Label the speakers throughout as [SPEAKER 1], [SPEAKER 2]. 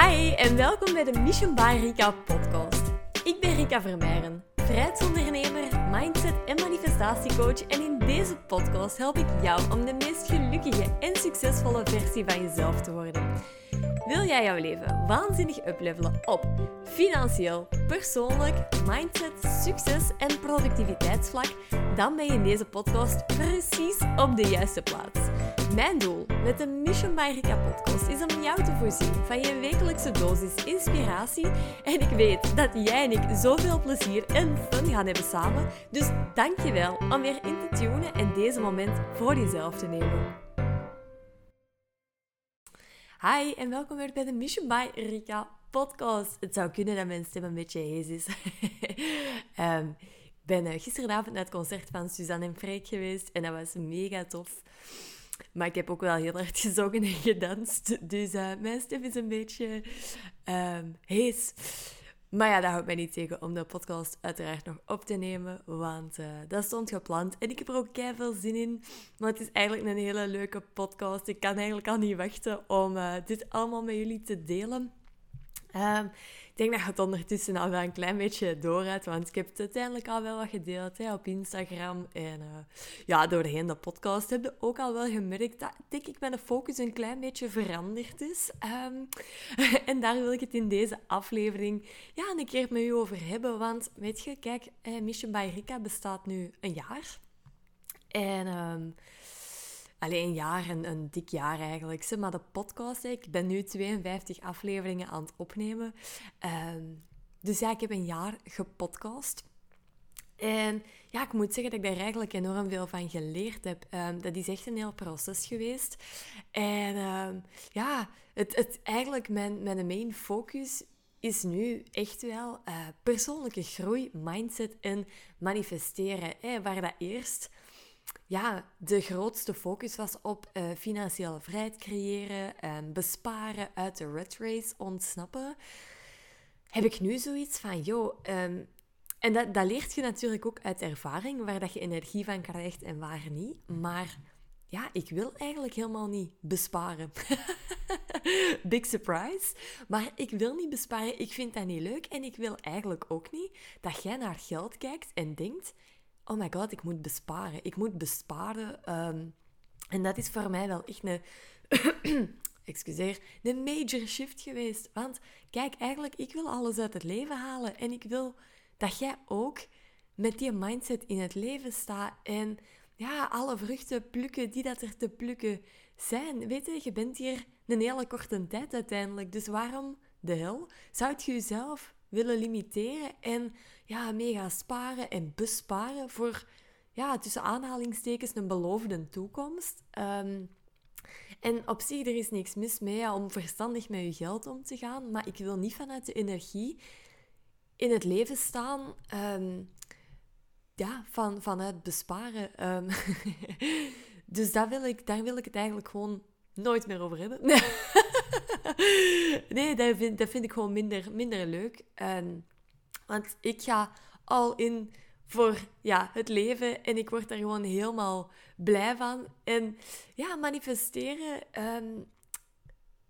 [SPEAKER 1] Hi en welkom bij de Mission by Rika podcast. Ik ben Rika Vermeijren, vrijheidsondernemer, mindset en manifestatiecoach en in deze podcast help ik jou om de meest gelukkige en succesvolle versie van jezelf te worden. Wil jij jouw leven waanzinnig uplevelen op financieel, persoonlijk, mindset, succes en productiviteitsvlak? Dan ben je in deze podcast precies op de juiste plaats. Mijn doel met de Mission by Rika podcast is om jou te voorzien van je wekelijkse dosis inspiratie. En ik weet dat jij en ik zoveel plezier en fun gaan hebben samen. Dus dankjewel om weer in te tunen en deze moment voor jezelf te nemen. Hi en welkom weer bij de Mission by Rika podcast. Het zou kunnen dat mijn stem een beetje hees is. um, ik ben uh, gisteravond naar het concert van Suzanne en Freek geweest en dat was mega tof. Maar ik heb ook wel heel hard gezongen en gedanst. Dus uh, mijn stem is een beetje um, hees. Maar ja, dat houdt mij niet tegen om de podcast uiteraard nog op te nemen. Want uh, dat stond gepland. En ik heb er ook veel zin in. Maar het is eigenlijk een hele leuke podcast. Ik kan eigenlijk al niet wachten om uh, dit allemaal met jullie te delen. Ik denk dat het ondertussen al wel een klein beetje door want ik heb het uiteindelijk al wel wat gedeeld hè, op Instagram. En uh, ja, doorheen de podcast heb je ook al wel gemerkt dat, denk ik, mijn focus een klein beetje veranderd is. Um, en daar wil ik het in deze aflevering ja, een keer met u over hebben. Want weet je, kijk, Mission by Rika bestaat nu een jaar. En... Um, alleen een jaar, een, een dik jaar eigenlijk. Maar de podcast, ik ben nu 52 afleveringen aan het opnemen. Um, dus ja, ik heb een jaar gepodcast. En ja, ik moet zeggen dat ik daar eigenlijk enorm veel van geleerd heb. Um, dat is echt een heel proces geweest. En um, ja, het, het, eigenlijk mijn, mijn main focus is nu echt wel uh, persoonlijke groei, mindset en manifesteren. Hè, waar dat eerst ja, de grootste focus was op uh, financiële vrijheid creëren, en besparen, uit de red race ontsnappen, heb ik nu zoiets van, joh, um, en dat, dat leert je natuurlijk ook uit ervaring, waar dat je energie van krijgt en waar niet. Maar ja, ik wil eigenlijk helemaal niet besparen. Big surprise. Maar ik wil niet besparen. Ik vind dat niet leuk. En ik wil eigenlijk ook niet dat jij naar geld kijkt en denkt: oh my god, ik moet besparen. Ik moet besparen. Um, en dat is voor mij wel echt een, excuseer, een major shift geweest. Want kijk, eigenlijk, ik wil alles uit het leven halen. En ik wil dat jij ook met die mindset in het leven staat. En ja, alle vruchten plukken die dat er te plukken zijn. Weet je, je bent hier een hele korte tijd uiteindelijk. Dus waarom de hel zou je jezelf willen limiteren en ja, mega sparen en besparen voor, ja, tussen aanhalingstekens, een beloofde toekomst. Um, en op zich, er is niks mis mee om verstandig met je geld om te gaan, maar ik wil niet vanuit de energie in het leven staan, um, ja, van, vanuit besparen. Um, dus daar wil, ik, daar wil ik het eigenlijk gewoon nooit meer over hebben. nee, dat vind, dat vind ik gewoon minder, minder leuk. Want ik ga al in voor ja, het leven en ik word daar gewoon helemaal blij van. En ja, manifesteren um,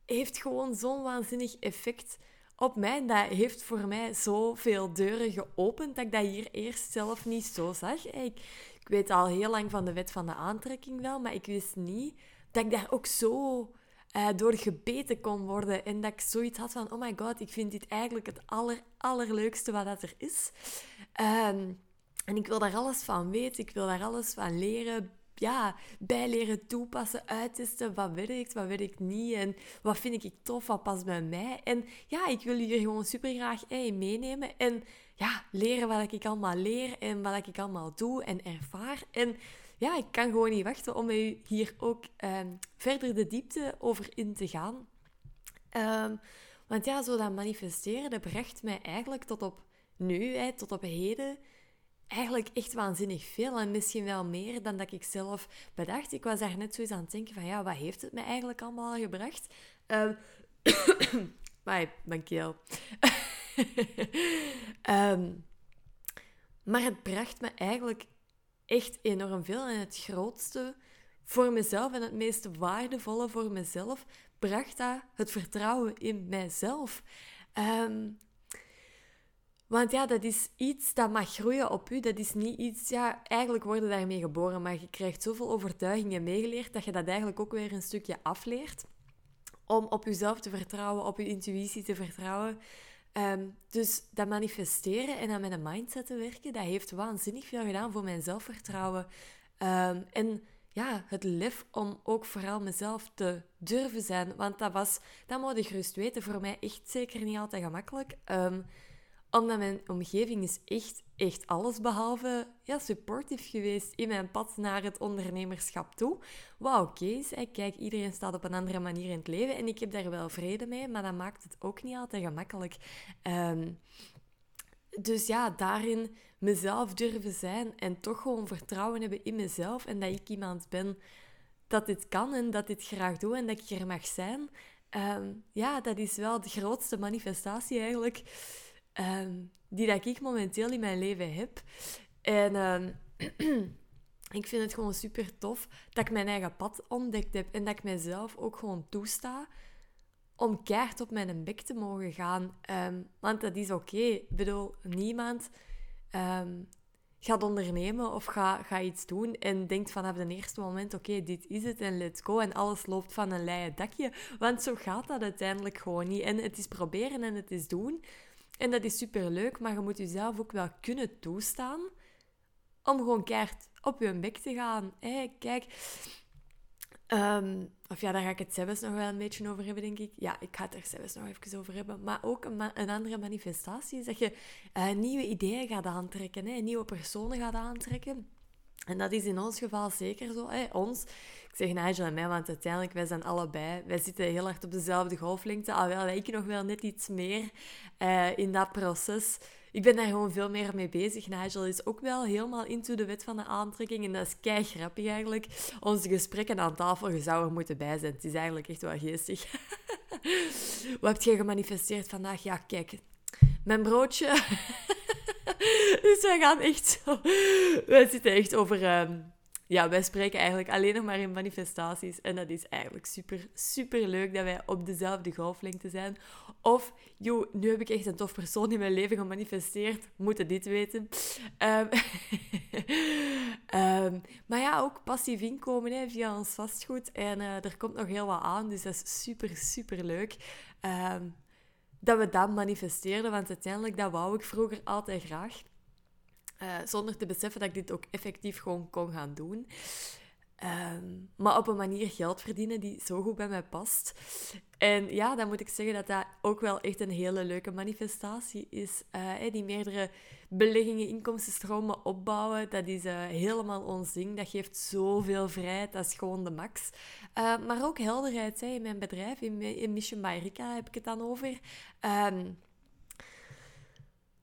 [SPEAKER 1] heeft gewoon zo'n waanzinnig effect op mij. Dat heeft voor mij zoveel deuren geopend dat ik dat hier eerst zelf niet zo zag. Ik, ik weet al heel lang van de wet van de aantrekking wel, maar ik wist niet dat ik daar ook zo uh, door gebeten kon worden. En dat ik zoiets had van, oh my god, ik vind dit eigenlijk het aller, allerleukste wat dat er is. Um, en ik wil daar alles van weten, ik wil daar alles van leren, ja, bijleren, toepassen, uittesten. Wat werkt, wat werkt niet en wat vind ik tof, wat past bij mij. En ja, ik wil jullie gewoon super graag hey, meenemen en ja, leren wat ik allemaal leer en wat ik allemaal doe en ervaar. En ja, ik kan gewoon niet wachten om met u hier ook um, verder de diepte over in te gaan. Um, want ja, zo dat manifesteren, dat bracht mij eigenlijk tot op nu, hè, tot op heden, eigenlijk echt waanzinnig veel. En misschien wel meer dan dat ik zelf bedacht. Ik was daar net zo eens aan het denken van, ja, wat heeft het mij eigenlijk allemaal gebracht? Um, maar mijn keel. um, maar het bracht me eigenlijk echt enorm veel. En het grootste voor mezelf en het meest waardevolle voor mezelf bracht dat het vertrouwen in mijzelf. Ehm, want ja, dat is iets dat mag groeien op u. Dat is niet iets, ja, eigenlijk worden daarmee geboren, maar je krijgt zoveel overtuigingen meegeleerd dat je dat eigenlijk ook weer een stukje afleert. Om op jezelf te vertrouwen, op je intuïtie te vertrouwen. Ehm, dus dat manifesteren en aan mijn mindset te werken, dat heeft waanzinnig veel gedaan voor mijn zelfvertrouwen. Um, en ja, het lef om ook vooral mezelf te durven zijn. Want dat was, dat moet je gerust weten, voor mij echt zeker niet altijd gemakkelijk. Um, omdat mijn omgeving is echt, echt alles behalve ja, supportief geweest in mijn pad naar het ondernemerschap toe. Wat oké. Kijk, iedereen staat op een andere manier in het leven en ik heb daar wel vrede mee, maar dat maakt het ook niet altijd gemakkelijk. Ehm, dus ja, daarin mezelf durven zijn en toch gewoon vertrouwen hebben in mezelf en dat ik iemand ben dat dit kan en dat dit graag doe en dat ik er mag zijn. Ehm, ja, dat is wel de grootste manifestatie eigenlijk Ehm, die dat ik momenteel in mijn leven heb. En ehm, ik vind het gewoon super tof dat ik mijn eigen pad ontdekt heb en dat ik mezelf ook gewoon toesta om keihard op mijn bek te mogen gaan. Ehm, want dat is oké. Ik bedoel, niemand gaat ondernemen of gaat ga iets doen en denkt vanaf het eerste moment, oké, dit is het en let's go. En alles loopt van een leien dakje. Want zo gaat dat uiteindelijk gewoon niet. En het is proberen en het is doen. En dat is super leuk, maar je moet jezelf ook wel kunnen toestaan om gewoon keihard op je bek te gaan. Hey, kijk, um, of ja, daar ga ik het zelfs nog wel een beetje over hebben, denk ik. Ja, ik ga het er zelfs nog even over hebben. Maar ook een, andere manifestatie is dat je uh, nieuwe ideeën gaat aantrekken, hè, nieuwe personen gaat aantrekken. En dat is in ons geval zeker zo. Hè? Ons, ik zeg Nigel en mij, want uiteindelijk, wij zijn allebei, wij zitten heel hard op dezelfde golflengte, alhoewel ik nog wel net iets meer uh, in dat proces. Ik ben daar gewoon veel meer mee bezig. Nigel is ook wel helemaal into de wet van de aantrekking. En dat is kei grappig eigenlijk. Onze gesprekken aan tafel, je zou er moeten bij zijn. Het is eigenlijk echt wel geestig. Wat heb je gemanifesteerd vandaag? Ja, kijk, mijn broodje. dus wij gaan echt zo... Wij zitten echt over... Ehm, ja, wij spreken eigenlijk alleen nog maar in manifestaties. En dat is eigenlijk super, super leuk dat wij op dezelfde golflengte zijn. Of, joh, nu heb ik echt een tof persoon in mijn leven gemanifesteerd. Moeten dit weten. Um, maar ja, ook passief inkomen hè, via ons vastgoed. En uh, er komt nog heel wat aan, dus dat is super, super leuk. Um, dat we dat manifesteerden. Want uiteindelijk, dat wou ik vroeger altijd graag. Uh, zonder te beseffen dat ik dit ook effectief gewoon kon gaan doen. Um, maar op een manier geld verdienen die zo goed bij mij past. En ja, dan moet ik zeggen dat dat ook wel echt een hele leuke manifestatie is. Uh, die meerdere beleggingen, inkomstenstromen opbouwen, dat is uh, helemaal ons ding. Dat geeft zoveel vrijheid, dat is gewoon de max. Uh, maar ook helderheid hè, in mijn bedrijf, in, in Mission by Rika heb ik het dan over. Um,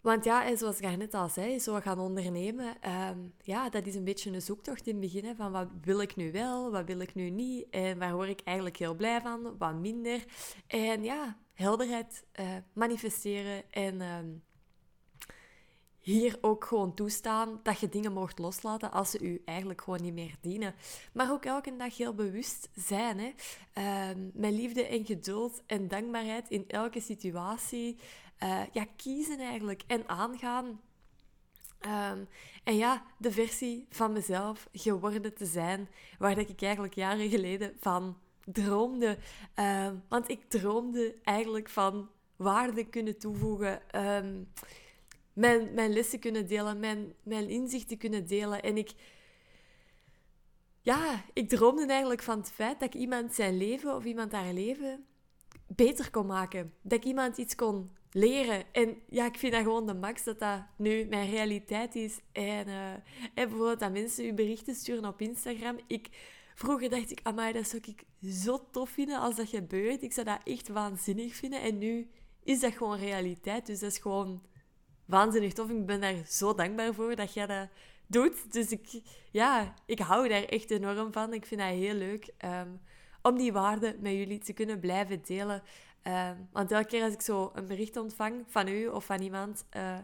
[SPEAKER 1] want ja, zoals ik net al zei, zo gaan ondernemen, um, ja, dat is een beetje een zoektocht in het begin. van wat wil ik nu wel, wat wil ik nu niet? En waar word ik eigenlijk heel blij van, wat minder? En ja, helderheid uh, manifesteren en um, hier ook gewoon toestaan dat je dingen mocht loslaten als ze u eigenlijk gewoon niet meer dienen. Maar ook elke dag heel bewust zijn. Hè? Um, met liefde en geduld en dankbaarheid in elke situatie uh, ja, kiezen eigenlijk en aangaan. Um, en ja, de versie van mezelf geworden te zijn, waar ik eigenlijk jaren geleden van droomde. Um, want ik droomde eigenlijk van waarde kunnen toevoegen, um, mijn, mijn lessen kunnen delen, mijn, mijn inzichten kunnen delen. En ik, ja, ik droomde eigenlijk van het feit dat ik iemand zijn leven of iemand haar leven beter kon maken. Dat ik iemand iets kon leren. En ja, ik vind dat gewoon de max dat dat nu mijn realiteit is. En, uh, en bijvoorbeeld dat mensen u berichten sturen op Instagram. Ik, vroeger dacht ik, amai, dat zou ik zo tof vinden als dat gebeurt. Ik zou dat echt waanzinnig vinden. En nu is dat gewoon realiteit. Dus dat is gewoon waanzinnig tof. Ik ben daar zo dankbaar voor dat jij dat doet. Dus ik, ja, ik hou daar echt enorm van. Ik vind dat heel leuk um, om die waarden met jullie te kunnen blijven delen. Ehm, want elke keer als ik zo een bericht ontvang van u of van iemand, uh,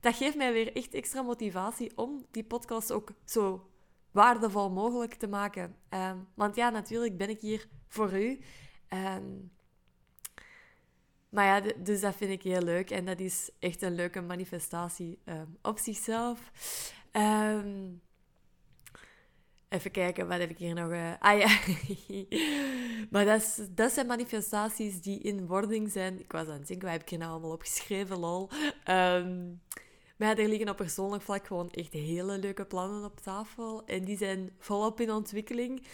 [SPEAKER 1] dat geeft mij weer echt extra motivatie om die podcast ook zo waardevol mogelijk te maken. Ehm, want ja, natuurlijk ben ik hier voor u. Ehm, maar ja, dus dat vind ik heel leuk. En dat is echt een leuke manifestatie op zichzelf. Even kijken, wat heb ik hier nog? Uh, ah ja. maar dat, dat zijn manifestaties die in wording zijn. Ik was aan het denken, wat heb ik hier nou allemaal opgeschreven, lol. Um, maar er liggen op persoonlijk vlak gewoon echt hele leuke plannen op tafel. En die zijn volop in ontwikkeling.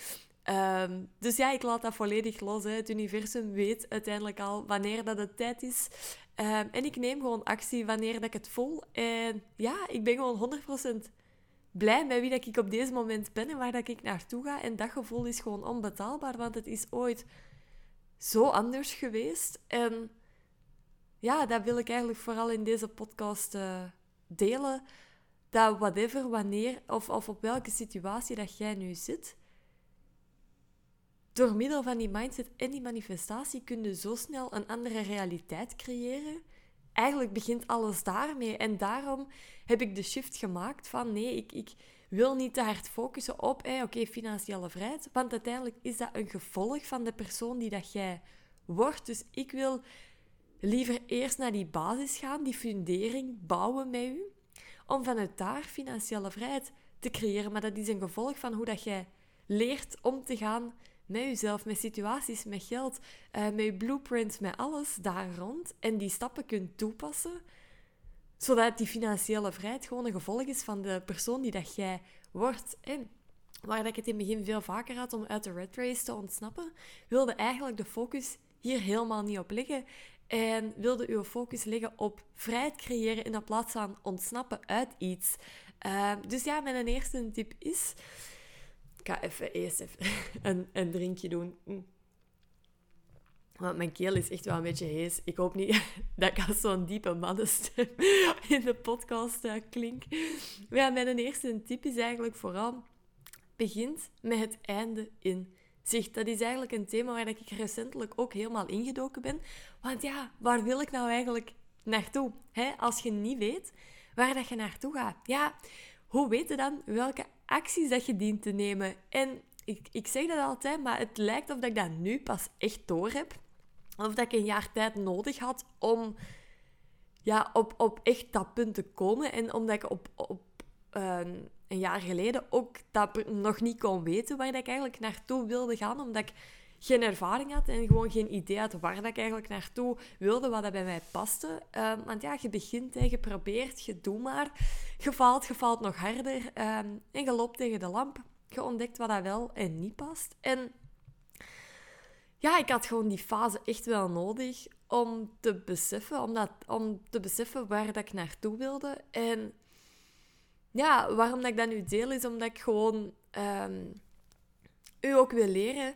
[SPEAKER 1] Um, dus ja, ik laat dat volledig los. Hè. Het universum weet uiteindelijk al wanneer dat het tijd is. Um, en ik neem gewoon actie wanneer dat ik het voel. En ja, ik ben gewoon 100% blij met wie dat ik op deze moment ben en waar dat ik naartoe ga. En dat gevoel is gewoon onbetaalbaar, want het is ooit zo anders geweest. En ja, dat wil ik eigenlijk vooral in deze podcast uh, delen. Dat whatever, wanneer of, of op welke situatie dat jij nu zit, door middel van die mindset en die manifestatie kun je zo snel een andere realiteit creëren. Eigenlijk begint alles daarmee. En daarom heb ik de shift gemaakt van nee, ik, ik wil niet te hard focussen op oké, financiële vrijheid. Want uiteindelijk is dat een gevolg van de persoon die dat jij wordt. Dus ik wil liever eerst naar die basis gaan, die fundering bouwen met u. Om vanuit daar financiële vrijheid te creëren. Maar dat is een gevolg van hoe dat jij leert om te gaan met jezelf, met situaties, met geld, uh, met je blueprint, met alles daar rond. En die stappen kunt toepassen, zodat die financiële vrijheid gewoon een gevolg is van de persoon die dat jij wordt. En waar ik het in het begin veel vaker had om uit de red race te ontsnappen, wilde eigenlijk de focus hier helemaal niet op leggen. En wilde uw focus leggen op vrijheid creëren in plaats van ontsnappen uit iets. Uh, dus ja, mijn eerste tip is ik ga even eerst even een, een drinkje doen. Mm. Want mijn keel is echt wel een beetje hees. Ik hoop niet dat ik als zo'n diepe mannenstem in de podcast uh, klink. Ja, mijn eerste tip is eigenlijk vooral... Begint met het einde in zicht. Dat is eigenlijk een thema waar ik recentelijk ook helemaal ingedoken ben. Want ja, waar wil ik nou eigenlijk naartoe? Als je niet weet waar dat je naartoe gaat. Ja, hoe weet je dan welke acties dat je dient te nemen? En ik, ik zeg dat altijd, maar het lijkt of ik dat nu pas echt door heb. Of dat ik een jaar tijd nodig had om ja, op, op echt dat punt te komen. En omdat ik op, op ehm, een jaar geleden ook dat nog niet kon weten waar ik eigenlijk naartoe wilde gaan. Omdat ik geen ervaring had en gewoon geen idee had waar dat ik eigenlijk naartoe wilde, wat dat bij mij paste. Um, want ja, je begint en je probeert, je doet maar. Je valt, je valt nog harder um, en je loopt tegen de lamp. Je ontdekt wat dat wel en niet past. En ja, ik had gewoon die fase echt wel nodig om te beseffen, om, dat, om te beseffen waar dat ik naartoe wilde. En ja, waarom dat ik dat nu deel, is omdat ik gewoon um, u ook wil leren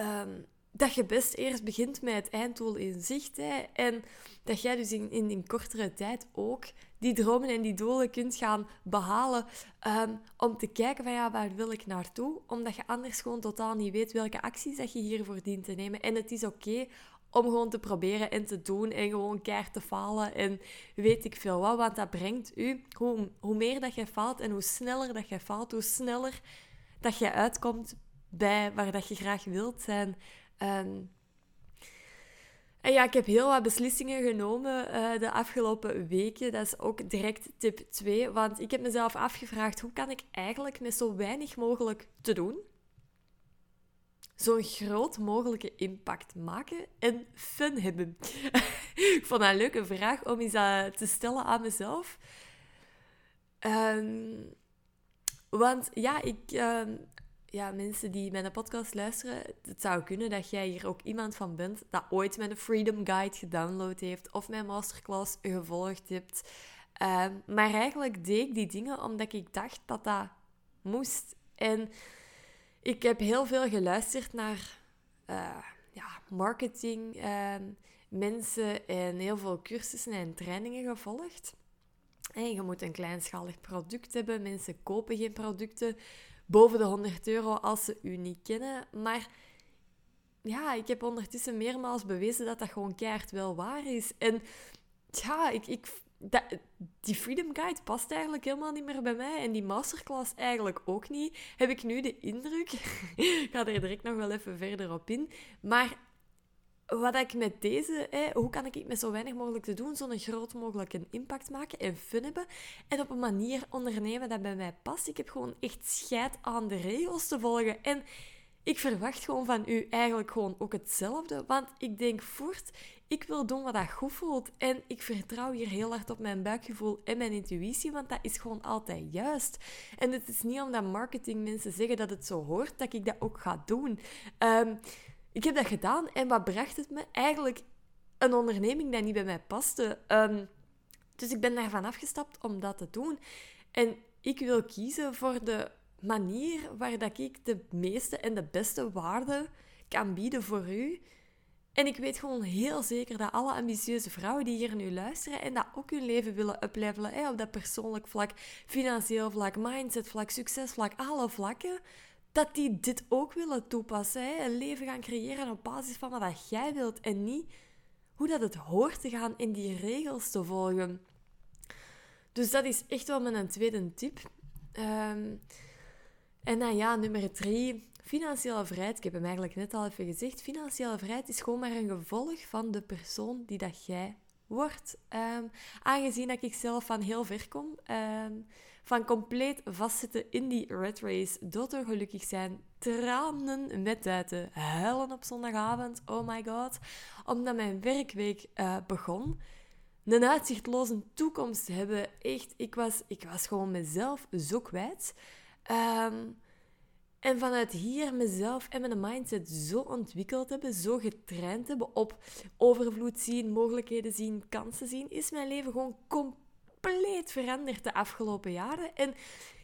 [SPEAKER 1] um, dat je best eerst begint met het einddoel in zicht. Hè, en dat jij dus in, in, kortere tijd ook die dromen en die doelen kunt gaan behalen. Um, om te kijken van ja, waar wil ik naartoe? Omdat je anders gewoon totaal niet weet welke acties dat je hiervoor dient te nemen. En het is oké om gewoon te proberen en te doen en gewoon keihard te falen en weet ik veel wat. Want dat brengt u, hoe, hoe meer dat je faalt en hoe sneller dat je faalt, hoe sneller dat je uitkomt bij waar dat je graag wilt zijn. Ehm, en ja, ik heb heel wat beslissingen genomen uh, de afgelopen weken. Dat is ook direct tip 2. Want ik heb mezelf afgevraagd, hoe kan ik eigenlijk met zo weinig mogelijk te doen, zo'n groot mogelijke impact maken en fun hebben? ik vond dat een leuke vraag om eens uh, te stellen aan mezelf. Um, want ja, ik, uh, ja, mensen die mijn podcast luisteren, het zou kunnen dat jij hier ook iemand van bent dat ooit mijn Freedom Guide gedownload heeft of mijn masterclass gevolgd hebt. Ehm, maar eigenlijk deed ik die dingen omdat ik dacht dat dat moest. En ik heb heel veel geluisterd naar uh, ja, marketing, ehm, mensen en heel veel cursussen en trainingen gevolgd. En je moet een kleinschalig product hebben. Mensen kopen geen producten boven de 100 euro als ze u niet kennen. Maar ja, ik heb ondertussen meermaals bewezen dat dat gewoon keihard wel waar is. En ja, ik, ik, dat, die Freedom Guide past eigenlijk helemaal niet meer bij mij. En die masterclass eigenlijk ook niet. Heb ik nu de indruk. ik ga er direct nog wel even verder op in. Maar wat ik met deze, hè, hoe kan ik met zo weinig mogelijk te doen, zo'n groot mogelijke impact maken en fun hebben. En op een manier ondernemen dat bij mij past. Ik heb gewoon echt scheid aan de regels te volgen. En ik verwacht gewoon van u eigenlijk gewoon ook hetzelfde. Want ik denk voort, ik wil doen wat dat goed voelt. En ik vertrouw hier heel hard op mijn buikgevoel en mijn intuïtie, want dat is gewoon altijd juist. En het is niet omdat marketingmensen zeggen dat het zo hoort, dat ik dat ook ga doen. Ehm, ik heb dat gedaan en wat bracht het me? Eigenlijk een onderneming die niet bij mij paste. Ehm, dus ik ben daarvan afgestapt om dat te doen. En ik wil kiezen voor de manier waar dat ik de meeste en de beste waarde kan bieden voor u. En ik weet gewoon heel zeker dat alle ambitieuze vrouwen die hier nu luisteren en dat ook hun leven willen uplevelen, hè, op dat persoonlijk vlak, financieel vlak, mindset vlak, succesvlak, alle vlakken, dat die dit ook willen toepassen. Hè? Een leven gaan creëren op basis van wat jij wilt en niet hoe dat het hoort te gaan in die regels te volgen. Dus dat is echt wel mijn tweede tip. Ehm, en dan ja, nummer drie, financiële vrijheid. Ik heb hem eigenlijk net al even gezegd. Financiële vrijheid is gewoon maar een gevolg van de persoon die dat jij wordt. Ehm, aangezien dat ik zelf van heel ver kom, ehm, van compleet vastzitten in die red race, doodongelukkig zijn, tranen met duiten, huilen op zondagavond, oh my god, omdat mijn werkweek uh, begon. Een uitzichtloze toekomst hebben. Echt, ik was, ik was gewoon mezelf zo kwijt. Um, en vanuit hier mezelf en mijn mindset zo ontwikkeld hebben, zo getraind hebben op overvloed zien, mogelijkheden zien, kansen zien, is mijn leven gewoon compleet veranderd de afgelopen jaren. En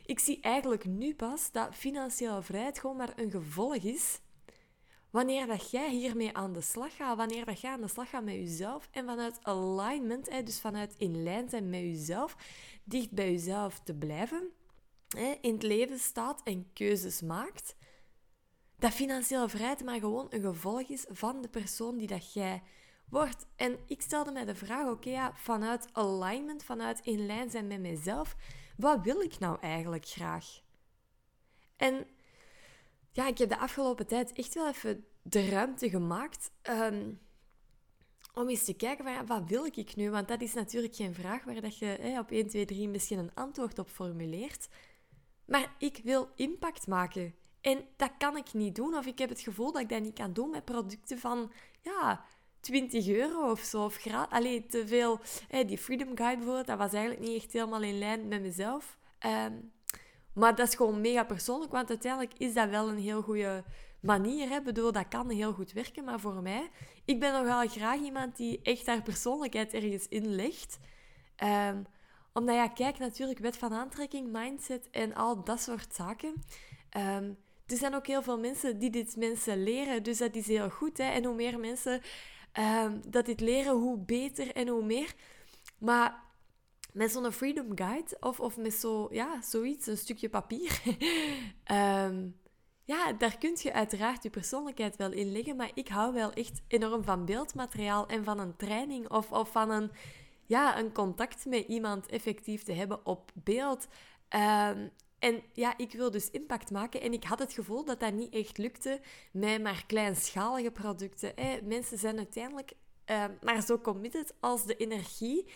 [SPEAKER 1] ik zie eigenlijk nu pas dat financiële vrijheid gewoon maar een gevolg is wanneer dat jij hiermee aan de slag gaat, wanneer dat jij aan de slag gaat met jezelf en vanuit alignment, dus vanuit in lijn zijn met jezelf, dicht bij jezelf te blijven in het leven staat en keuzes maakt, dat financiële vrijheid maar gewoon een gevolg is van de persoon die dat jij En ik stelde mij de vraag, oké, ja, vanuit alignment, vanuit in lijn zijn met mezelf, wat wil ik nou eigenlijk graag? En ja, ik heb de afgelopen tijd echt wel even de ruimte gemaakt um, om eens te kijken van, ja, wat wil ik nu? Want dat is natuurlijk geen vraag waar dat je op 1, 2, 3 misschien een antwoord op formuleert. Maar ik wil impact maken. En dat kan ik niet doen. Of ik heb het gevoel dat ik dat niet kan doen met producten van ja, 20 euro of zo. Of Allee, te veel. die Freedom Guide bijvoorbeeld, dat was eigenlijk niet echt helemaal in lijn met mezelf. Ehm, maar dat is gewoon mega persoonlijk, want uiteindelijk is dat wel een heel goede manier. Hè? bedoel, dat kan heel goed werken, maar voor mij... Ik ben nogal graag iemand die echt haar persoonlijkheid ergens inlegt. Um, omdat ja, kijk, natuurlijk, wet van aantrekking, mindset en al dat soort zaken. Ehm, er zijn ook heel veel mensen die dit mensen leren, dus dat is heel goed. Hè? En hoe meer mensen um, dat dit leren, hoe beter en hoe meer. Maar met zo'n Freedom Guide of, of met zo, ja, zoiets, een stukje papier, um, ja, daar kun je uiteraard je persoonlijkheid wel in leggen. Maar ik hou wel echt enorm van beeldmateriaal en van een training of, of van een ja, een contact met iemand effectief te hebben op beeld. Ehm, en ja, ik wil dus impact maken. En ik had het gevoel dat dat niet echt lukte met maar kleinschalige producten. Mensen zijn uiteindelijk uh, maar zo committed als de energie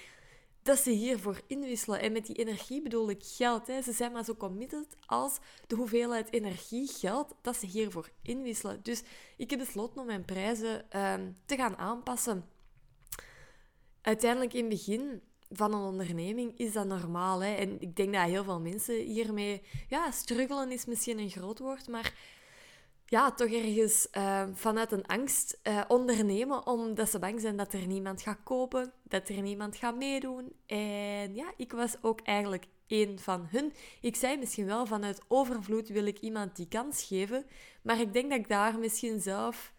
[SPEAKER 1] dat ze hiervoor inwisselen. En met die energie bedoel ik geld. Hè. Ze zijn maar zo committed als de hoeveelheid energie, geld, dat ze hiervoor inwisselen. Dus ik heb besloten om mijn prijzen ehm, te gaan aanpassen uiteindelijk in het begin van een onderneming is dat normaal. Hè? En ik denk dat heel veel mensen hiermee... Ja, struggelen is misschien een groot woord, maar ja, toch ergens uh, vanuit een angst uh, ondernemen, omdat ze bang zijn dat er niemand gaat kopen, dat er niemand gaat meedoen. En ja, ik was ook eigenlijk één van hun. Ik zei misschien wel vanuit overvloed wil ik iemand die kans geven, maar ik denk dat ik daar misschien zelf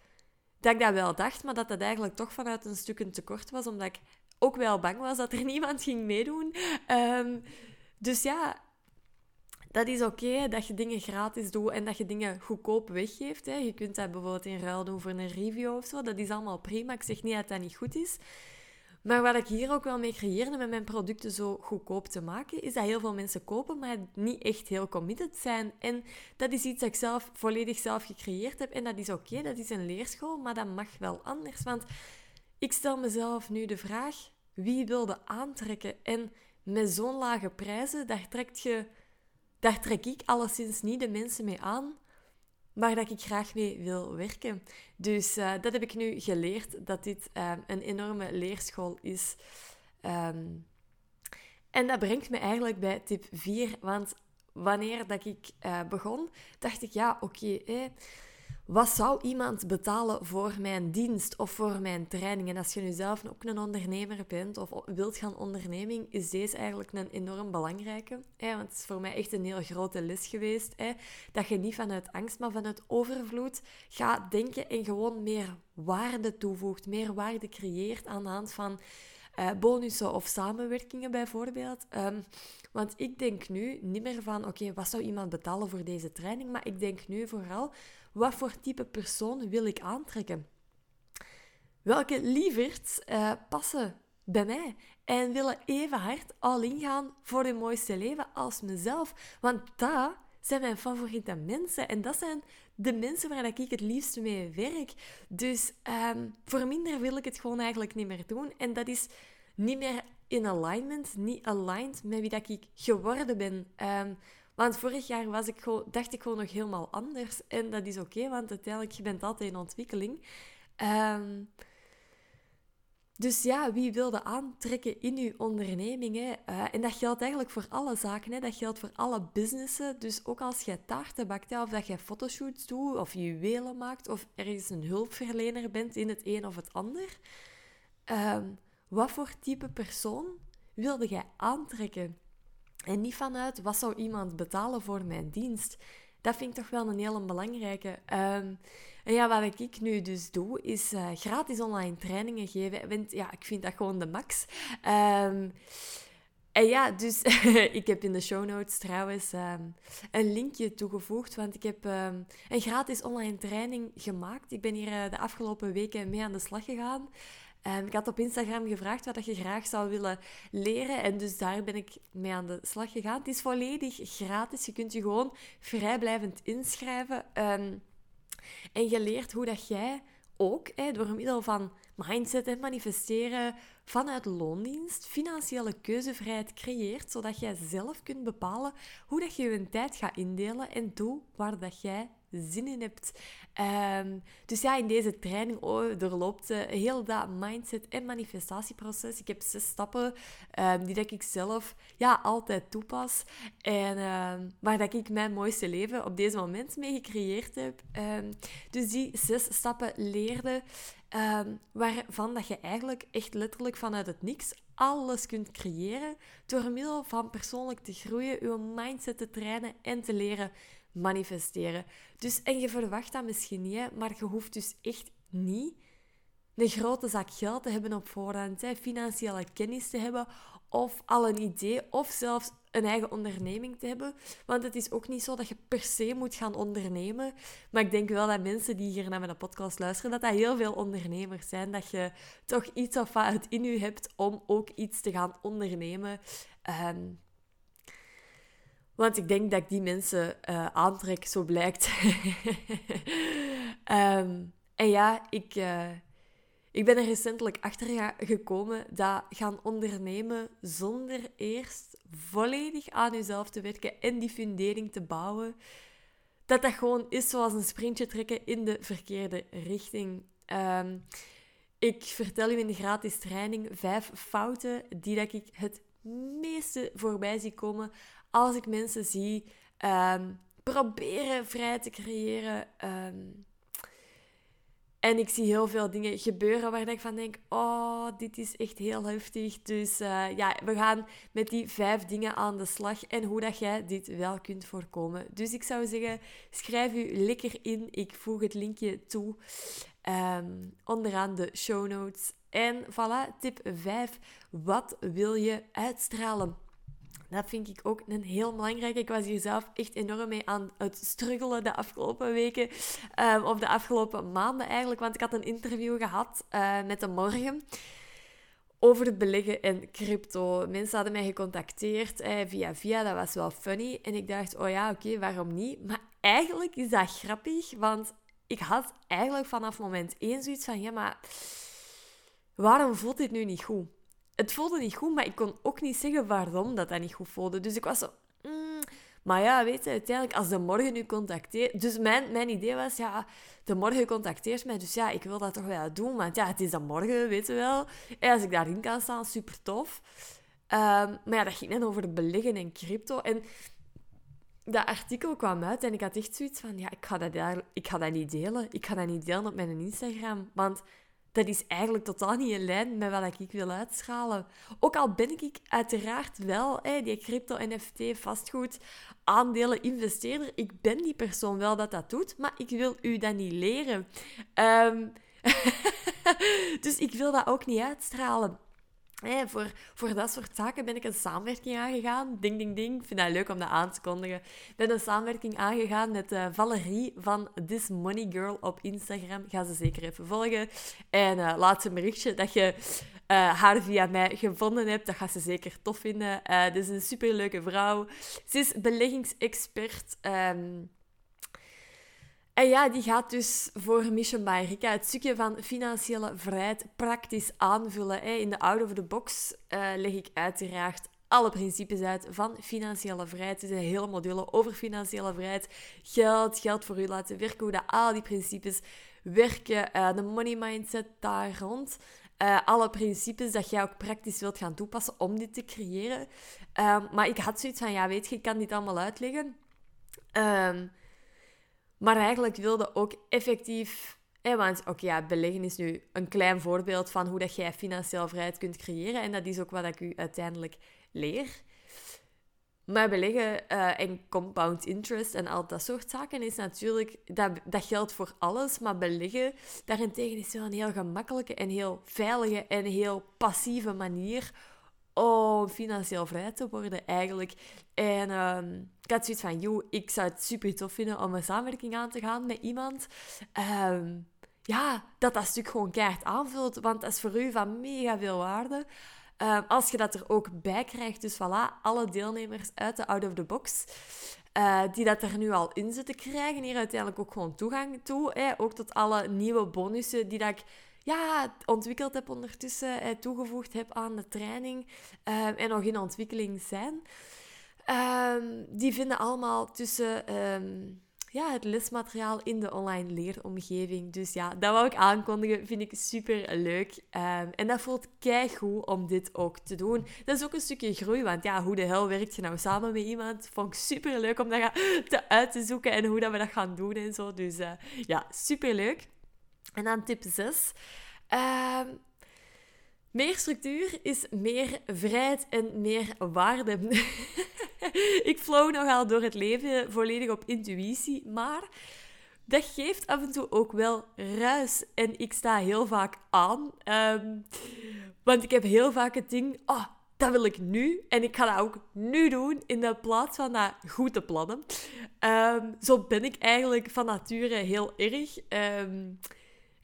[SPEAKER 1] dat ik dat wel dacht, maar dat dat eigenlijk toch vanuit een stuk een tekort was, omdat ik ook wel bang was dat er niemand ging meedoen. Um, dus ja, dat is oké dat je dingen gratis doet en dat je dingen goedkoop weggeeft. Hè. Je kunt dat bijvoorbeeld in ruil doen voor een review of zo. Dat is allemaal prima. Ik zeg niet dat dat niet goed is. Maar wat ik hier ook wel mee creëerde met mijn producten zo goedkoop te maken, is dat heel veel mensen kopen, maar niet echt heel committed zijn. En dat is iets dat ik zelf volledig zelf gecreëerd heb. En dat is oké, dat is een leerschool, maar dat mag wel anders. Want ik stel mezelf nu de vraag, wie wilde aantrekken? En met zo'n lage prijzen, daar, je, trek ik alleszins niet de mensen mee aan waar dat ik graag mee wil werken. Dus uh, dat heb ik nu geleerd, dat dit uh, een enorme leerschool is. Um, en dat brengt me eigenlijk bij tip 4, want wanneer dat ik uh, begon, dacht ik, ja, oké, okay, wat zou iemand betalen voor mijn dienst of voor mijn training? En als je nu zelf ook een ondernemer bent of wilt gaan onderneming, is deze eigenlijk een enorm belangrijke. Hè? Want het is voor mij echt een heel grote les geweest. Hè? Dat je niet vanuit angst, maar vanuit overvloed gaat denken en gewoon meer waarde toevoegt, meer waarde creëert aan de hand van uh, bonussen of samenwerkingen bijvoorbeeld. Um, want ik denk nu niet meer van, oké, wat zou iemand betalen voor deze training? Maar ik denk nu vooral, wat voor type persoon wil ik aantrekken? Welke lieverds uh, passen bij mij en willen even hard al ingaan voor het mooiste leven als mezelf? Want dat zijn mijn favoriete mensen en dat zijn de mensen waar ik het liefst mee werk. Dus um, voor minder wil ik het gewoon eigenlijk niet meer doen. En dat is niet meer in alignment, niet aligned met wie dat ik geworden ben. Um, want vorig jaar was ik gewoon, dacht ik gewoon nog helemaal anders. En dat is oké, want uiteindelijk je bent altijd in ontwikkeling. Um, dus ja, wie wilde aantrekken in uw onderneming? Hè? Uh, en dat geldt eigenlijk voor alle zaken. Hè? Dat geldt voor alle businessen. Dus ook als jij taarten bakt, of dat jij fotoshoots doet, of juwelen maakt, of ergens een hulpverlener bent in het een of het ander. Um, wat voor type persoon wilde jij aantrekken? En niet vanuit wat zou iemand betalen voor mijn dienst. Dat vind ik toch wel een hele belangrijke. Um, en ja, wat ik nu dus doe, is uh, gratis online trainingen geven. Want ja, ik vind dat gewoon de max. Um, en ja, dus ik heb in de show notes trouwens um, een linkje toegevoegd, want ik heb een gratis online training gemaakt. Ik ben hier uh, de afgelopen weken mee aan de slag gegaan. Um, ik had op Instagram gevraagd wat je graag zou willen leren. En dus daar ben ik mee aan de slag gegaan. Het is volledig gratis. Je kunt je gewoon vrijblijvend inschrijven. Um, en je leert hoe dat jij ook hè, door middel van mindset en manifesteren vanuit loondienst financiële keuzevrijheid creëert, zodat jij zelf kunt bepalen hoe dat je je tijd gaat indelen en doe waar dat jij zin in hebt. Um, dus ja, in deze training oh, doorloopt uh, heel dat mindset- en manifestatieproces. Ik heb zes stappen um, die dat ik zelf ja, altijd toepas. En um, waar dat ik mijn mooiste leven op deze moment mee gecreëerd heb. dus die zes stappen leerde, waarvan dat je eigenlijk echt letterlijk vanuit het niks alles kunt creëren door middel van persoonlijk te groeien, je mindset te trainen en te leren manifesteren. Dus, en je verwacht dat misschien niet, maar je hoeft dus echt niet een grote zak geld te hebben op voorhand, hè, financiële kennis te hebben of al een idee of zelfs een eigen onderneming te hebben. Want het is ook niet zo dat je per se moet gaan ondernemen. Maar ik denk wel dat mensen die hier naar mijn podcast luisteren, dat dat heel veel ondernemers zijn. Dat je toch iets of wat in je hebt om ook iets te gaan ondernemen. Um, want ik denk dat ik die mensen uh, aantrek, zo blijkt. um, en ja, ik, uh, ik ben er recentelijk achter gekomen dat gaan ondernemen zonder eerst volledig aan jezelf te werken en die fundering te bouwen, dat dat gewoon is zoals een sprintje trekken in de verkeerde richting. Um, ik vertel u in de gratis training vijf fouten die dat ik het meeste voorbij zie komen als ik mensen zie um, proberen vrij te creëren. Um, en ik zie heel veel dingen gebeuren waar ik van denk: oh, dit is echt heel heftig. Dus uh, ja, we gaan met die vijf dingen aan de slag en hoe dat jij dit wel kunt voorkomen. Dus ik zou zeggen: schrijf u lekker in. Ik voeg het linkje toe um, onderaan de show notes. En voilà, tip 5. Wat wil je uitstralen? Dat vind ik ook een heel belangrijke. Ik was hier zelf echt enorm mee aan het struggelen de afgelopen weken. Um, of de afgelopen maanden eigenlijk. Want ik had een interview gehad uh, met de morgen over het beleggen in crypto. Mensen hadden mij gecontacteerd eh, via via, dat was wel funny. En ik dacht, oh ja, oké, waarom niet? Maar eigenlijk is dat grappig, want ik had eigenlijk vanaf moment één zoiets van, ja, maar waarom voelt dit nu niet goed? Het voelde niet goed, maar ik kon ook niet zeggen waarom dat dat niet goed voelde. Dus ik was zo, mm, maar ja, weet je, uiteindelijk, als de morgen nu contacteert... Dus mijn, mijn idee was, ja, de morgen contacteert mij, dus ja, ik wil dat toch wel doen. Want ja, het is dan morgen, weet je wel. En als ik daarin kan staan, super tof. Ehm, maar ja, dat ging net over beleggen in crypto. En dat artikel kwam uit en ik had echt zoiets van, ja, ik ga dat, ik ga dat niet delen. Ik ga dat niet delen op mijn Instagram. Want dat is eigenlijk totaal niet in lijn met wat ik wil uitschalen. Ook al ben ik uiteraard wel die crypto, NFT, vastgoed, aandelen, investeerder. Ik ben die persoon wel dat dat doet, maar ik wil u dat niet leren. Ehm, dus ik wil dat ook niet uitstralen voor, voor dat soort zaken ben ik een samenwerking aangegaan. Ding, ding, ding. Vind dat leuk om dat aan te kondigen. Ik ben een samenwerking aangegaan met uh, Valerie van This Money Girl op Instagram. Ga ze zeker even volgen. En uh, laat ze een berichtje dat je uh, haar via mij gevonden hebt. Dat gaat ze zeker tof vinden. Uh, is een superleuke vrouw. Ze is beleggingsexpert. Um, en ja, die gaat dus voor Mission by Rika het stukje van financiële vrijheid praktisch aanvullen. In de out of the box uh, leg ik uiteraard alle principes uit van financiële vrijheid. Het is een hele module over financiële vrijheid. Geld, geld voor u laten werken, hoe al die principes werken. Uh, de money mindset daar rond. Uh, alle principes dat jij ook praktisch wilt gaan toepassen om dit te creëren. Uh, maar ik had zoiets van, ja, weet je, ik kan dit allemaal uitleggen. Um, maar eigenlijk wilde ook effectief... want oké, ja, beleggen is nu een klein voorbeeld van hoe dat jij financieel vrijheid kunt creëren. En dat is ook wat ik u uiteindelijk leer. Maar beleggen uh, en compound interest en al dat soort zaken is natuurlijk... Dat, dat geldt voor alles, maar beleggen daarentegen is wel een heel gemakkelijke en heel veilige en heel passieve manier om financieel vrij te worden eigenlijk. En um, ik had zoiets van, joh, ik zou het super tof vinden om een samenwerking aan te gaan met iemand. Um, ja, dat dat stuk gewoon keihard aanvult, want dat is voor u van mega veel waarde. Um, als je dat er ook bij krijgt, dus voilà, alle deelnemers uit de Out of the Box, uh, die dat er nu al in zitten, krijgen hier uiteindelijk ook gewoon toegang toe. Hè? Ook tot alle nieuwe bonussen die dat ik ja, ontwikkeld heb ondertussen, eh, toegevoegd heb aan de training eh, en nog in ontwikkeling zijn. Ehm, die vinden allemaal tussen ehm, ja, het lesmateriaal in de online leeromgeving. Dus ja, dat wou ik aankondigen. Vind ik super leuk. Ehm, en dat voelt goed om dit ook te doen. Dat is ook een stukje groei. Want ja, hoe de hel werkt je nou samen met iemand? Vond ik super leuk om dat te uit te zoeken en hoe dat we dat gaan doen en zo. Dus uh, ja, super leuk. En dan tip 6. Uh, meer structuur is meer vrijheid en meer waarde. ik flow nogal door het leven volledig op intuïtie, maar dat geeft af en toe ook wel ruis. En ik sta heel vaak aan, um, want ik heb heel vaak het ding, oh, dat wil ik nu. En ik ga dat ook nu doen, in de plaats van dat goed te plannen. Um, zo ben ik eigenlijk van nature heel erg.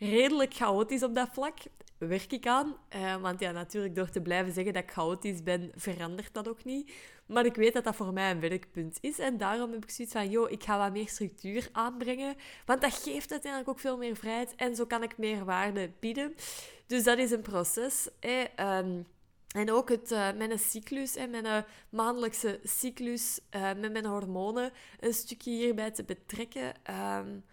[SPEAKER 1] Redelijk chaotisch op dat vlak. Werk ik aan. Uh, want ja, natuurlijk, door te blijven zeggen dat ik chaotisch ben, verandert dat ook niet. Maar ik weet dat dat voor mij een werkpunt is. En daarom heb ik zoiets van, joh, ik ga wat meer structuur aanbrengen. Want dat geeft uiteindelijk ook veel meer vrijheid. En zo kan ik meer waarde bieden. Dus dat is een proces. Um, en ook het, uh, mijn cyclus, en mijn maandelijkse cyclus uh, met mijn hormonen, een stukje hierbij te betrekken. Um,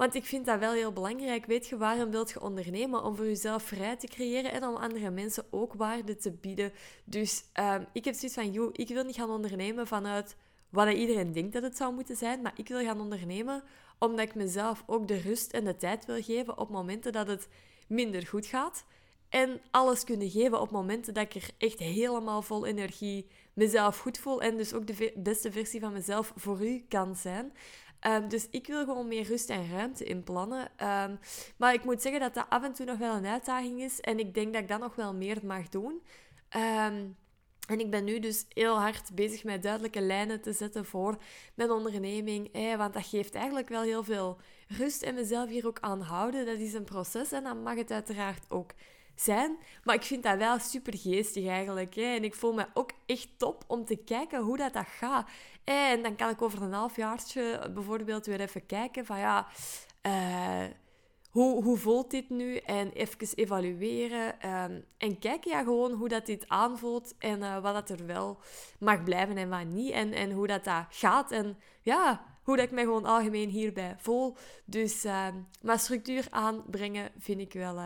[SPEAKER 1] want ik vind dat wel heel belangrijk. Weet je, waarom wilt je ondernemen? Om voor jezelf vrij te creëren en om andere mensen ook waarde te bieden. Dus um, ik heb zoiets van, joh, ik wil niet gaan ondernemen vanuit wat iedereen denkt dat het zou moeten zijn. Maar ik wil gaan ondernemen omdat ik mezelf ook de rust en de tijd wil geven op momenten dat het minder goed gaat. En alles kunnen geven op momenten dat ik er echt helemaal vol energie mezelf goed voel. En dus ook de beste versie van mezelf voor u kan zijn. Um, dus ik wil gewoon meer rust en ruimte inplannen. Um, maar ik moet zeggen dat dat af en toe nog wel een uitdaging is. En ik denk dat ik dat nog wel meer mag doen. Um, en ik ben nu dus heel hard bezig met duidelijke lijnen te zetten voor mijn onderneming. Want dat geeft eigenlijk wel heel veel rust en mezelf hier ook aan houden. Dat is een proces en dan mag het uiteraard ook zijn. Maar ik vind dat wel super geestig eigenlijk. Hè? En ik voel me ook echt top om te kijken hoe dat, dat gaat. En dan kan ik over een halfjaartje bijvoorbeeld weer even kijken van ja... Uh, hoe, hoe voelt dit nu? En even evalueren. Um, en kijken ja, gewoon hoe dat dit aanvoelt en uh, wat dat er wel mag blijven en wat niet. En, en hoe dat, dat gaat. En ja, hoe dat ik me gewoon algemeen hierbij voel. Dus, uh, maar structuur aanbrengen vind ik wel...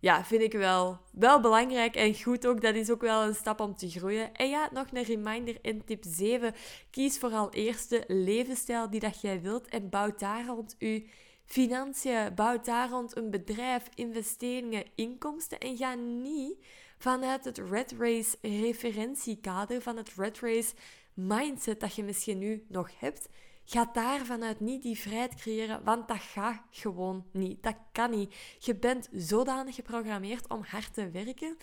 [SPEAKER 1] Ja, vind ik wel, wel belangrijk en goed ook. Dat is ook wel een stap om te groeien. En ja, nog een reminder in tip 7. Kies vooral eerst de levensstijl die dat jij wilt en bouw daar rond je financiën. Bouw daar rond een bedrijf, investeringen, inkomsten. En ga niet vanuit het Red Race referentiekader, van het Red Race mindset dat je misschien nu nog hebt. Ga daar vanuit niet die vrijheid creëren, want dat gaat gewoon niet. Dat kan niet. Je bent zodanig geprogrammeerd om hard te werken.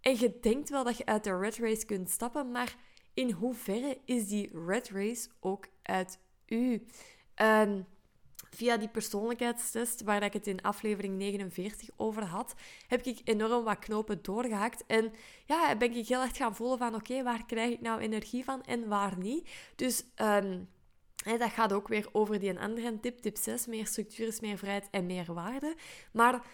[SPEAKER 1] En je denkt wel dat je uit de red race kunt stappen, maar in hoeverre is die red race ook uit u? Um, via die persoonlijkheidstest, waar ik het in aflevering 49 over had, heb ik enorm wat knopen doorgehakt. En ja, ben ik heel erg gaan voelen van, oké, waar krijg ik nou energie van en waar niet? Dus... Um, dat gaat ook weer over die andere tip, tip 6. Meer structuur is meer vrijheid en meer waarde. Maar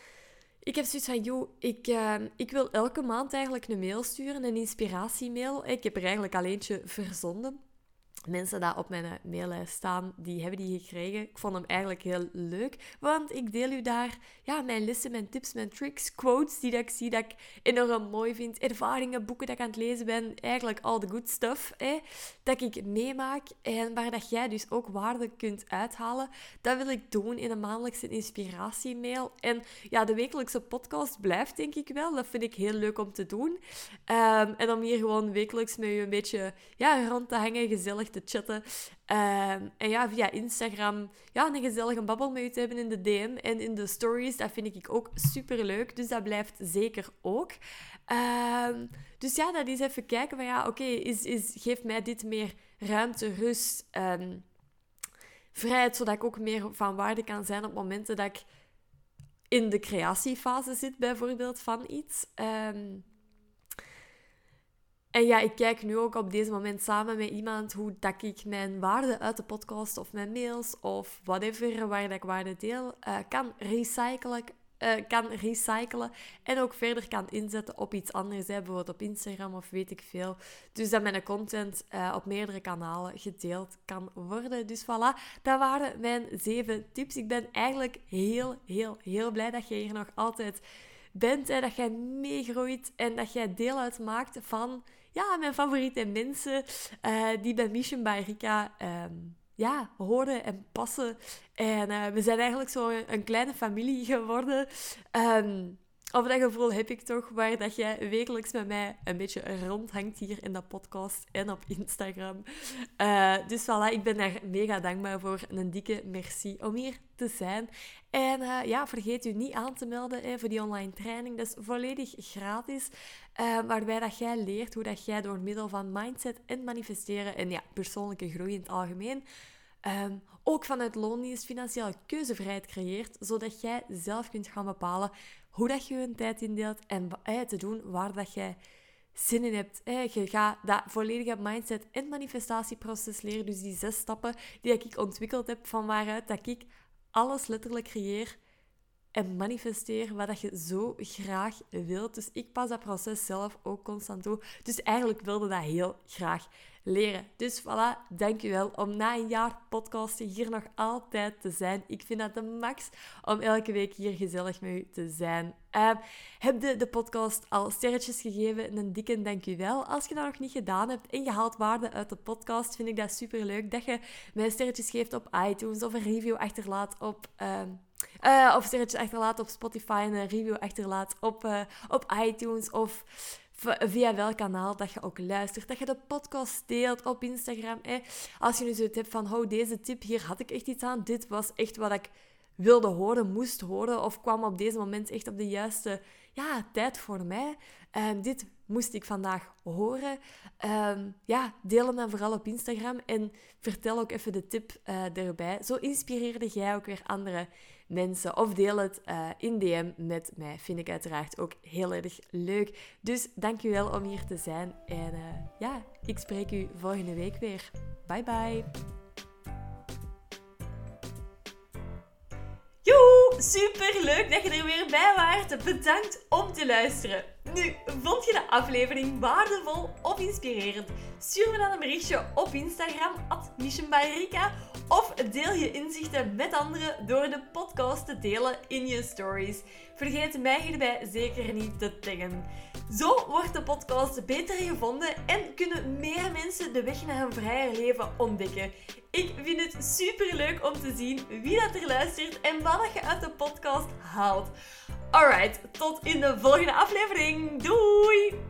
[SPEAKER 1] ik heb zoiets van, joh, ik, uh, ik wil elke maand eigenlijk een mail sturen, een inspiratiemail. Ik heb er eigenlijk al eentje verzonden mensen die op mijn maillijst staan, die hebben die gekregen. Ik vond hem eigenlijk heel leuk, want ik deel u daar ja, mijn lessen, mijn tips, mijn tricks, quotes die dat ik zie, dat ik enorm mooi vind, ervaringen, boeken dat ik aan het lezen ben, eigenlijk all the good stuff, hè, dat ik meemaak en waar dat jij dus ook waarde kunt uithalen. Dat wil ik doen in een maandelijkse inspiratiemail. En ja, de wekelijkse podcast blijft denk ik wel. Dat vind ik heel leuk om te doen. Um, en om hier gewoon wekelijks met je een beetje ja, rond te hangen, gezellig te chatten. Ehm, en ja, via Instagram ja, een gezellige babbel met je te hebben in de DM en in de stories. Dat vind ik ook super leuk. Dus dat blijft zeker ook. Ehm, dus ja, dat is even kijken van ja, oké, is, is, geeft mij dit meer ruimte, rust, um, vrijheid, zodat ik ook meer van waarde kan zijn op momenten dat ik in de creatiefase zit, bijvoorbeeld, van iets. En ja, ik kijk nu ook op deze moment samen met iemand hoe dat ik mijn waarde uit de podcast of mijn mails of whatever waar ik waarde deel, uh, kan recyclen. Uh, kan recyclen en ook verder kan inzetten op iets anders, bijvoorbeeld op Instagram of weet ik veel. Dus dat mijn content uh, op meerdere kanalen gedeeld kan worden. Dus voilà, dat waren mijn zeven tips. Ik ben eigenlijk heel, heel, heel blij dat je hier nog altijd bent. Hè, dat jij meegroeit en dat jij deel uitmaakt van ja, mijn favoriete mensen uh, die bij Mission by Rika um, ja, horen en passen. En uh, we zijn eigenlijk zo een, kleine familie geworden. Um, of dat gevoel heb ik toch, waar dat jij wekelijks met mij een beetje rondhangt hier in de podcast en op Instagram. Uh, dus voilà, ik ben daar mega dankbaar voor. Een dikke merci om hier te zijn. En uh, ja, vergeet u niet aan te melden hè, voor die online training. Dat is volledig gratis. Uh, waarbij dat jij leert hoe dat jij door middel van mindset en manifesteren en ja, persoonlijke groei in het algemeen Um, ook vanuit loondienst financiële keuzevrijheid creëert, zodat jij zelf kunt gaan bepalen hoe dat je je tijd indeelt en eh, te doen waar dat jij zin in hebt. Eh, je gaat dat volledige mindset- en manifestatieproces leren. Dus die zes stappen die ik ontwikkeld heb, van waaruit dat ik alles letterlijk creëer en manifesteer wat dat je zo graag wilt. Dus ik pas dat proces zelf ook constant toe. Dus eigenlijk wilde dat heel graag leren. Dus voilà, dankjewel om na een jaar podcasten hier nog altijd te zijn. Ik vind dat de max om elke week hier gezellig met u te zijn. Uh, heb de, de podcast al sterretjes gegeven? Een dikke dankjewel. Als je dat nog niet gedaan hebt en je haalt waarde uit de podcast, vind ik dat super leuk dat je mij sterretjes geeft op iTunes of een review achterlaat op... Uh, uh, of sterretjes achterlaat op Spotify en een review achterlaat op, uh, op iTunes of via welk kanaal dat je ook luistert. Dat je de podcast deelt op Instagram. Als je nu zoiets hebt van, oh, deze tip, hier had ik echt iets aan. Dit was echt wat ik wilde horen, moest horen. Of kwam op deze moment echt op de juiste ja, tijd voor mij. Um, dit moest ik vandaag horen? Um, ja, deel hem dan vooral op Instagram en vertel ook even de tip uh, erbij. Zo inspireerde jij ook weer andere mensen. Of deel het uh, in DM met mij. Vind ik uiteraard ook heel erg leuk. Dus dankjewel om hier te zijn. En uh, ja, ik spreek u volgende week weer. Bye bye. Super leuk dat je er weer bij waart. Bedankt om te luisteren. Nu, vond je de aflevering waardevol of inspirerend? Stuur me dan een berichtje op Instagram, at of deel je inzichten met anderen door de podcast te delen in je stories. Vergeet mij hierbij zeker niet te taggen. Zo wordt de podcast beter gevonden en kunnen meer mensen de weg naar een vrijer leven ontdekken. Ik vind het super leuk om te zien wie dat er luistert en wat je uit de podcast haalt. Alright, tot in de volgende aflevering. Doei!